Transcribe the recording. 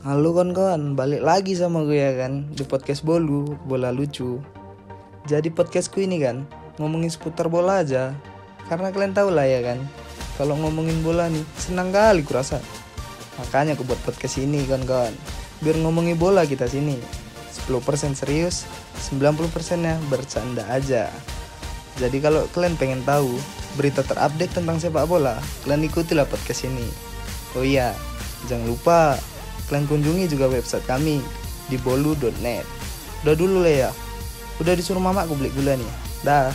Halo kawan-kawan, balik lagi sama gue ya kan di podcast Bolu, bola lucu. Jadi podcastku ini kan ngomongin seputar bola aja. Karena kalian tahu lah ya kan, kalau ngomongin bola nih senang kali kurasa. Makanya aku buat podcast ini kawan-kawan. Biar ngomongin bola kita sini. 10% serius, 90% nya bercanda aja. Jadi kalau kalian pengen tahu berita terupdate tentang sepak bola, kalian ikutilah podcast ini. Oh iya, jangan lupa kalian kunjungi juga website kami di bolu.net. Udah dulu lah ya. Udah disuruh mamaku beli gula nih. Dah.